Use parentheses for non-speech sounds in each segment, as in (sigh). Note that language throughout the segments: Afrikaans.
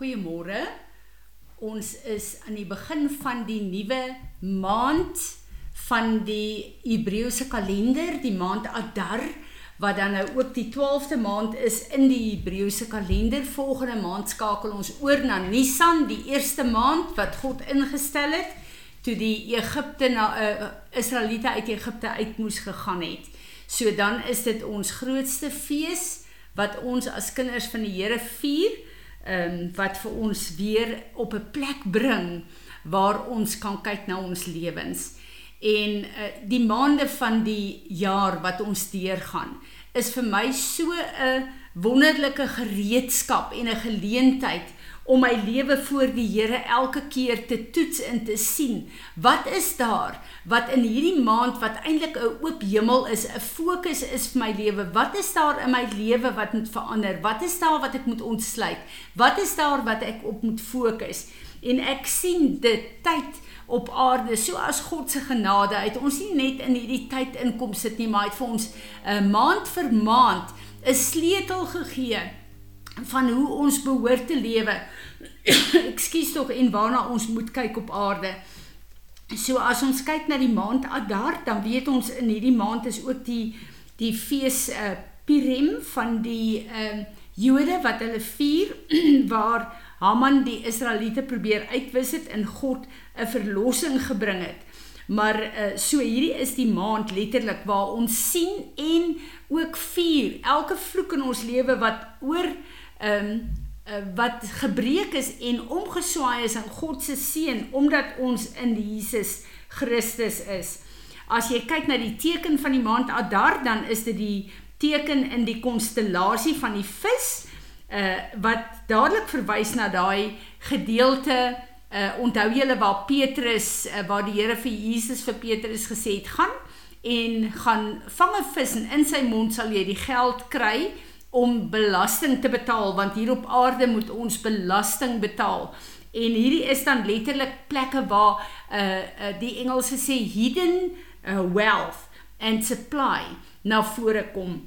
Goeiemôre. Ons is aan die begin van die nuwe maand van die Hebreëse kalender, die maand Adar, wat dan nou ook die 12de maand is in die Hebreëse kalender. Volgende maand skakel ons oor na Nisan, die eerste maand wat God ingestel het toe die Egipte na uh, Israeliete uit Egipte uit moes gegaan het. So dan is dit ons grootste fees wat ons as kinders van die Here vier, ehm um, wat vir ons weer op 'n plek bring waar ons kan kyk na ons lewens. En uh, die maande van die jaar wat ons deurgaan is vir my so 'n wonderlike gereedskap en 'n geleentheid om my lewe voor die Here elke keer te toets en te sien. Wat is daar wat in hierdie maand wat eintlik 'n oop hemel is, 'n fokus is vir my lewe? Wat is daar in my lewe wat moet verander? Wat is daar wat ek moet ontsluit? Wat is daar wat ek op moet fokus? En ek sien dit tyd op aarde soos God se genade uit. Ons nie net in hierdie tyd inkom sit nie, maar hy het vir ons 'n uh, eh, maand vir maand 'n sleutel gegee van hoe ons behoort te lewe. (coughs) Ekskuus tog en waarna ons moet kyk op aarde. So as ons kyk na die maand Adar, dan weet ons in hierdie maand is ook die die fees uh, Purim van die ehm uh, Jode wat hulle vier (clears throat) waar Haman die Israeliete probeer uitwis het en God 'n verlossing gebring het. Maar uh, so hierdie is die maand letterlik waar ons sien en ook vier elke vloek in ons lewe wat oor ehm um, wat gebreek is en omgeswaai is in God se seën omdat ons in Jesus Christus is. As jy kyk na die teken van die maand Adar, dan is dit die teken in die konstellasie van die vis uh wat dadelik verwys na daai gedeelte uh onthou julle waar Petrus uh, waar die Here vir Jesus vir Petrus gesê het gaan en gaan vang 'n vis en in sy mond sal jy die geld kry om belasting te betaal want hier op aarde moet ons belasting betaal en hierdie is dan letterlik plekke waar uh, uh die Engelse sê hidden uh, wealth and supply na vore kom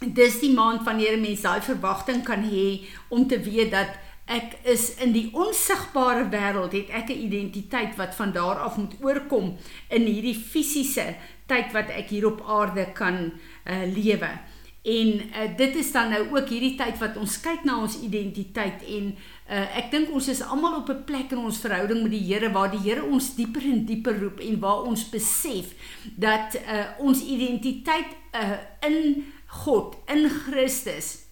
dis die maand wanneer 'n mens daai verwagting kan hê om te weet dat ek is in die onsigbare wêreld het ek 'n identiteit wat van daar af moet oorkom in hierdie fisiese tyd wat ek hier op aarde kan uh, lewe. En uh, dit is dan nou ook hierdie tyd wat ons kyk na ons identiteit en uh, ek dink ons is almal op 'n plek in ons verhouding met die Here waar die Here ons dieper en dieper roep en waar ons besef dat uh, ons identiteit uh, in God in Christus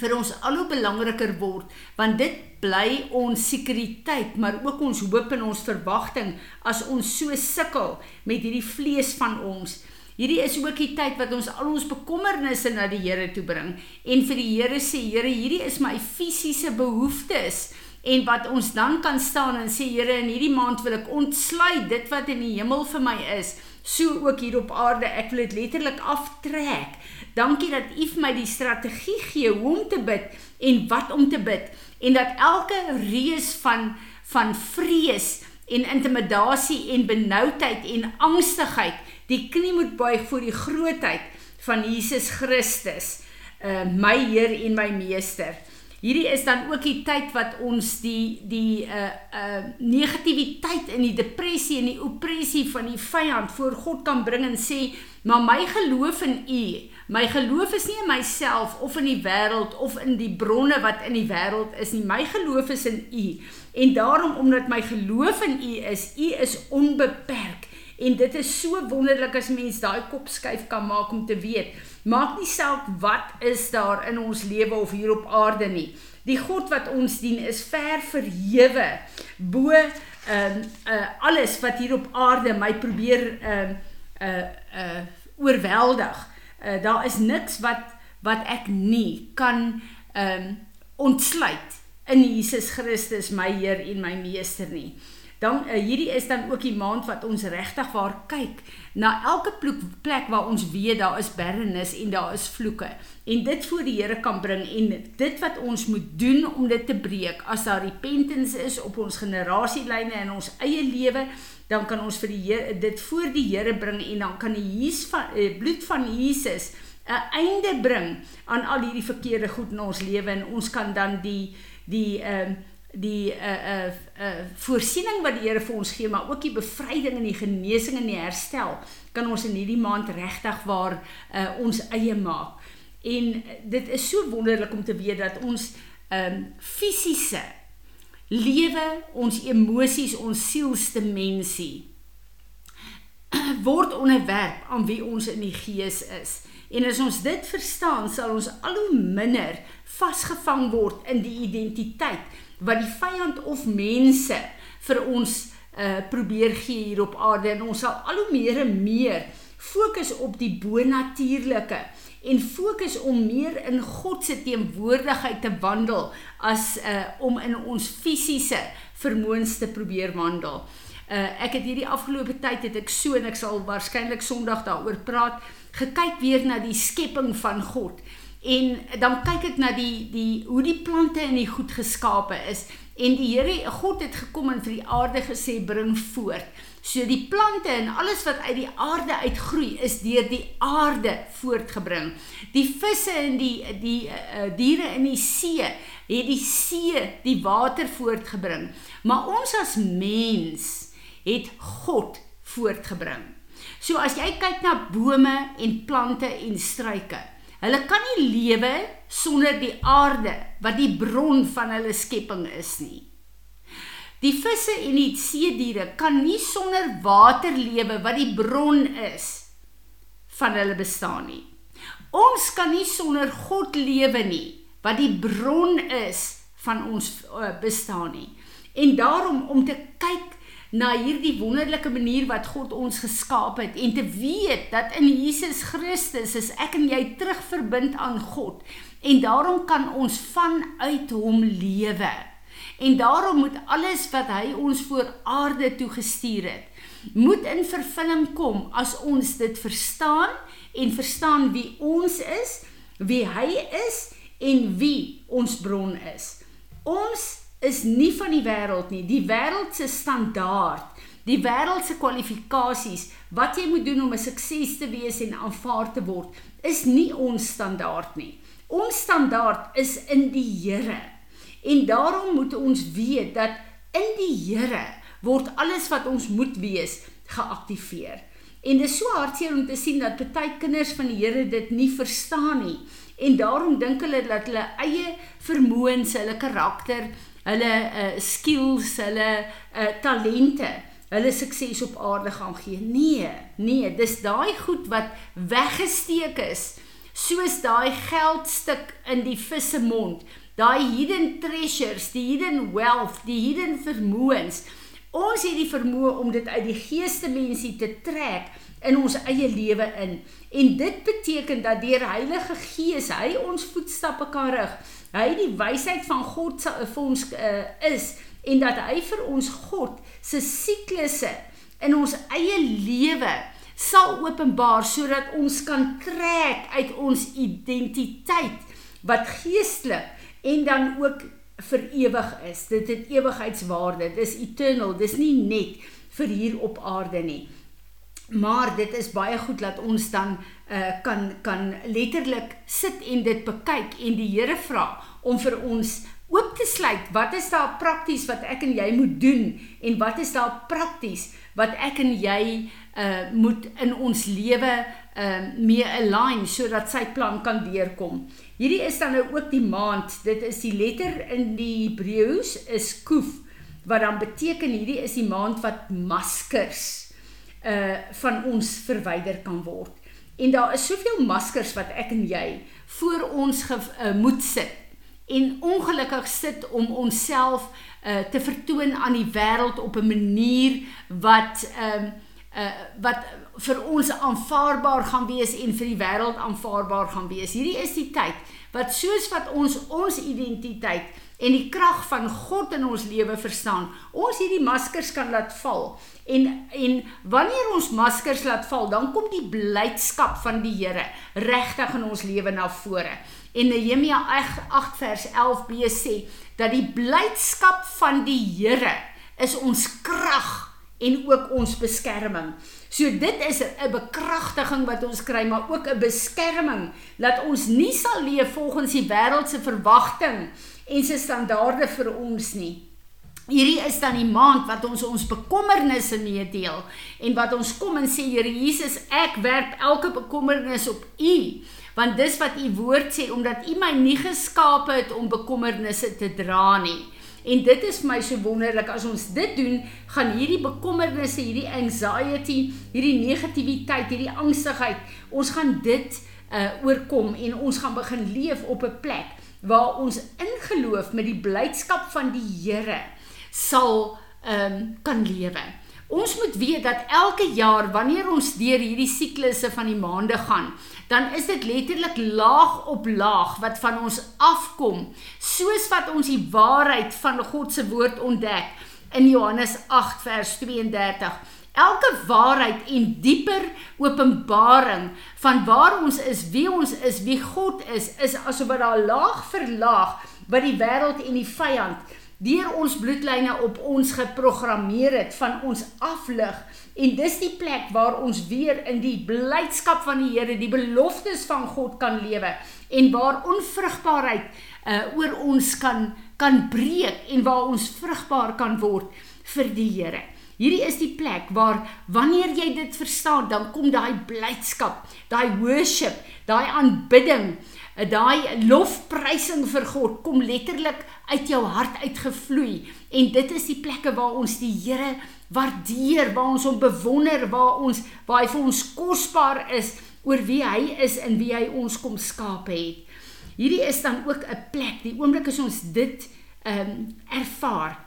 vir ons al hoe belangriker word want dit bly ons sekuriteit maar ook ons hoop en ons verwagting as ons so sukkel met hierdie vlees van ons hierdie is ook die tyd wat ons al ons bekommernisse na die Here toe bring en vir die Here sê Here hierdie is my fisiese behoeftes en wat ons dan kan staan en sê Here in hierdie maand wil ek ontsluit dit wat in die hemel vir my is so ook hier op aarde. Ek wil dit letterlik aftrek. Dankie dat U vir my die strategie gee hoe om te bid en wat om te bid en dat elke reus van van vrees en intimidasie en benoudheid en angstigheid die knie moet buig voor die grootheid van Jesus Christus, uh my Heer en my Meester. Hierdie is dan ook die tyd wat ons die die uh uh negativiteit en die depressie en die opressie van die vyand voor God kan bring en sê, "Maar my geloof in U My geloof is nie in myself of in die wêreld of in die bronne wat in die wêreld is nie. My geloof is in U. En daarom omdat my geloof in U is, U is onbeperk. En dit is so wonderlik as mens daai kop skuif kan maak om te weet, maak nie saak wat is daar in ons lewe of hier op aarde nie. Die God wat ons dien is ver verhewe bo ehm uh, uh, alles wat hier op aarde my probeer ehm uh, uh uh oorweldig uh, daar is niks wat wat ek nie kan ehm um, ontsluit in Jesus Christus my Heer en my meester nie. Dan uh, hierdie is dan ook die maand wat ons regtig waar kyk na elke plek waar ons weet daar is berrenis en daar is vloeke. En dit voor die Here kan bring en dit wat ons moet doen om dit te breek. As daar repentance is op ons generasielyne en ons eie lewe dan kan ons vir die Here dit voor die Here bring en dan kan die Jesus van eh, bloed van Jesus 'n einde bring aan al hierdie verkeerde goed in ons lewe. En ons kan dan die die ehm uh, die uh uh uh voorsiening wat die Here vir ons gee, maar ook die bevryding en die genesing en die herstel kan ons in hierdie maand regtig waar uh ons eie maak. En dit is so wonderlik om te weet dat ons ehm um, fisiese lewe, ons emosies, ons sielsdimensie (clears throat) word onderwerp aan wie ons in die gees is. En as ons dit verstaan, sal ons al hoe minder vasgevang word in die identiteit wat die vyand of mense vir ons uh probeer gee hier op aarde en ons sal al hoe meer en meer fokus op die bonatuurlike en fokus om meer in God se teenwoordigheid te wandel as uh om in ons fisiese vermoëns te probeer wandel. Uh ek het hierdie afgelope tyd het ek so en ek sal waarskynlik Sondag daaroor praat, gekyk weer na die skepping van God. En dan kyk ek na die die hoe die plante in die goed geskape is en die Here God het gekom en vir die aarde gesê bring voort. So die plante en alles wat uit die aarde uitgroei is deur die aarde voortgebring. Die visse en die die uh, diere in die see het die see die water voortgebring. Maar ons as mens het God voortgebring. So as jy kyk na bome en plante en struike Hulle kan nie lewe sonder die aarde wat die bron van hulle skepping is nie. Die visse en die see diere kan nie sonder water lewe wat die bron is van hulle bestaan nie. Ons kan nie sonder God lewe nie wat die bron is van ons uh, bestaan nie. En daarom om te kyk na hierdie wonderlike manier wat God ons geskaap het en te weet dat in Jesus Christus is ek en jy terugverbind aan God en daarom kan ons vanuit hom lewe. En daarom moet alles wat hy ons voor aarde toe gestuur het, moet in vervulling kom as ons dit verstaan en verstaan wie ons is, wie hy is en wie ons bron is. Ons is nie van die wêreld nie. Die wêreld se standaard, die wêreld se kwalifikasies wat jy moet doen om 'n sukses te wees en aanvaar te word, is nie ons standaard nie. Ons standaard is in die Here. En daarom moet ons weet dat in die Here word alles wat ons moet wees geaktiveer. En dit is so hartseer om te sien dat baie kinders van die Here dit nie verstaan nie. En daarom dink hulle dat hulle eie vermoëns, hulle karakter, hulle uh, skills, hulle uh, talente, hulle sukses op aarde gaan gee. Nee, nee, dis daai goed wat weggesteek is, soos daai geldstuk in die visse mond, daai hidden treasures, die hidden wealth, die hidden vermoëns. Ons het die vermoë om dit uit die geestemensie te trek in ons eie lewe in. En dit beteken dat deur Heilige Gees hy ons voetstappe kan rig hy die wysheid van God se vir ons uh, is en dat hy vir ons God se siklusse in ons eie lewe sal openbaar sodat ons kan trek uit ons identiteit wat geestelik en dan ook vir ewig is. Dit het ewigheidswaarde. Dis eternal. Dis nie net vir hier op aarde nie. Maar dit is baie goed dat ons dan uh, kan kan letterlik sit en dit bekyk en die Here vra om vir ons oop te sluit. Wat is daar prakties wat ek en jy moet doen en wat is daar prakties wat ek en jy uh moet in ons lewe uh mee align sodat sy plan kan deurkom. Hierdie is dan nou ook die maand. Dit is die letter in die Hebreëus is Kuf wat dan beteken hierdie is die maand wat maskers uh van ons verwyder kan word. En daar is soveel maskers wat ek en jy voor ons ge, uh, moet sit en ongelukkig sit om onsself uh te vertoon aan die wêreld op 'n manier wat ehm uh, uh wat vir ons aanvaarbaar gaan wees en vir die wêreld aanvaarbaar gaan wees. Hierdie is die tyd wat soos wat ons ons identiteit en die krag van God in ons lewe verstaan, ons hierdie maskers kan laat val. En en wanneer ons maskers laat val, dan kom die blydskap van die Here regtig in ons lewe na vore. En Nehemia 8 vers 11b sê dat die blydskap van die Here is ons krag en ook ons beskerming. So dit is 'n bekragtiging wat ons kry, maar ook 'n beskerming dat ons nie sal leef volgens die wêreld se verwagting en sy standaarde vir ons nie. Hierdie is dan die maand wat ons ons bekommernisse meedeel en wat ons kom en sê Here Jesus, ek werp elke bekommernis op U, want dis wat U woord sê omdat U my nie geskape het om bekommernisse te dra nie. En dit is vir my so wonderlik as ons dit doen, gaan hierdie bekommernisse, hierdie anxiety, hierdie negativiteit, hierdie angstigheid, ons gaan dit uh oorkom en ons gaan begin leef op 'n plek waar ons in geloof met die blydskap van die Here sal ehm um, kan lewe. Ons moet weet dat elke jaar wanneer ons deur hierdie siklusse van die maande gaan, dan is dit letterlik laag op laag wat van ons afkom, soos wat ons die waarheid van God se woord ontdek in Johannes 8 vers 32. Elke waarheid en dieper openbaring van waar ons is, wie ons is, wie God is, is asof dit daar laag vir laag wat die wêreld en die vyand deur ons bloedlyne op ons geprogrammeer het van ons aflig en dis die plek waar ons weer in die blydskap van die Here die beloftes van God kan lewe en waar onvrugbaarheid uh, oor ons kan kan breek en waar ons vrugbaar kan word vir die Here. Hierdie is die plek waar wanneer jy dit verstaan, dan kom daai blydskap, daai worship, daai aanbidding, daai lofprysing vir God kom letterlik uit jou hart uitgevloei en dit is die plekke waar ons die Here waardeer, waar ons hom bewonder, waar ons waar hy vir ons kosbaar is oor wie hy is en wie hy ons kom skaap het. Hierdie is dan ook 'n plek, die oomblik as ons dit ehm um, ervaar.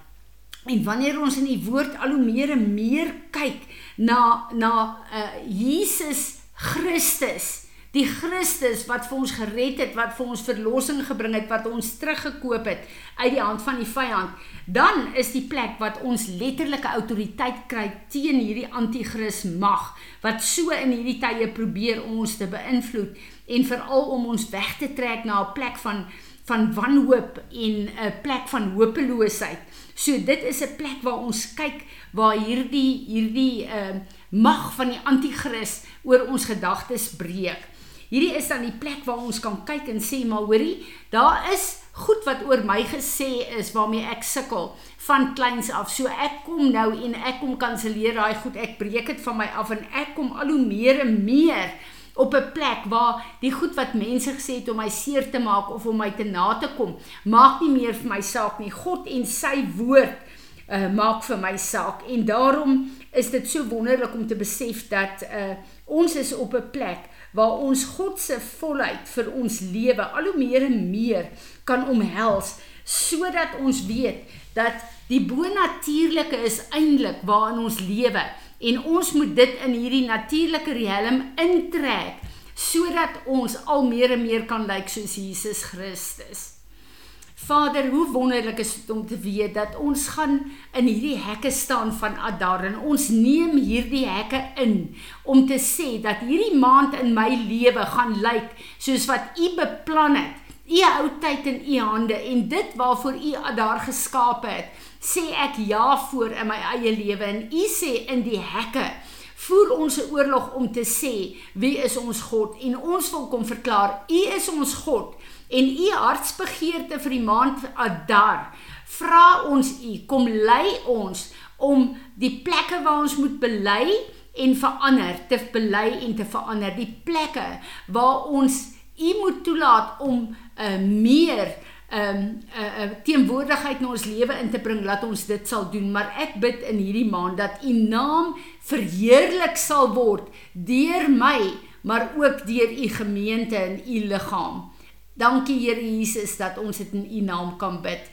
En wanneer ons in die woord al hoe meer en meer kyk na na uh, Jesus Christus die Christus wat vir ons gered het, wat vir ons verlossing gebring het, wat ons teruggekoop het uit die hand van die vyand, dan is die plek wat ons letterlike autoriteit kry teen hierdie anti-kris mag wat so in hierdie tye probeer ons te beïnvloed en veral om ons weg te trek na 'n plek van van wanhoop en 'n plek van hopeloosheid. So dit is 'n plek waar ons kyk waar hierdie hierdie uh mag van die anti-kris oor ons gedagtes breek. Hierdie is dan die plek waar ons kan kyk en sê maar hoorie, daar is goed wat oor my gesê is waarmee ek sukkel van kleins af. So ek kom nou en ek kom kanselleer daai goed. Ek breek dit van my af en ek kom al hoe meer en meer op 'n plek waar die goed wat mense gesê het om my seer te maak of om my te na te kom, maak nie meer vir my saak nie. God en sy woord uh, maak vir my saak en daarom is dit so wonderlik om te besef dat uh, ons is op 'n plek waar ons God se volheid vir ons lewe al hoe meer en meer kan omhels sodat ons weet dat die bonatuurlike is eintlik waarin ons lewe en ons moet dit in hierdie natuurlike riem intrek sodat ons al meer en meer kan lyk soos Jesus Christus. Vader, hoe wonderlik is dit om te weet dat ons gaan in hierdie hekke staan van Adar en ons neem hierdie hekke in om te sê dat hierdie maand in my lewe gaan lyk soos wat U beplan het. U hou tyd in U hande en dit waarvoor U Adar geskaap het, sê ek ja voor in my eie lewe. En U sê in die hekke voer ons 'n oorlog om te sê wie is ons God? En ons wil kom verklaar U is ons God en u hartsbegeerte vir die maand Adar vra ons u kom lei ons om die plekke waar ons moet bely en verander te bely en te verander. Die plekke waar ons u moet toelaat om 'n uh, meer 'n um, 'n uh, uh, teenwoordigheid in ons lewe in te bring laat ons dit sal doen. Maar ek bid in hierdie maand dat u naam verheerlik sal word deur my maar ook deur u gemeente en u liggaam Dankie Here Jesus dat ons dit in U naam kan bid.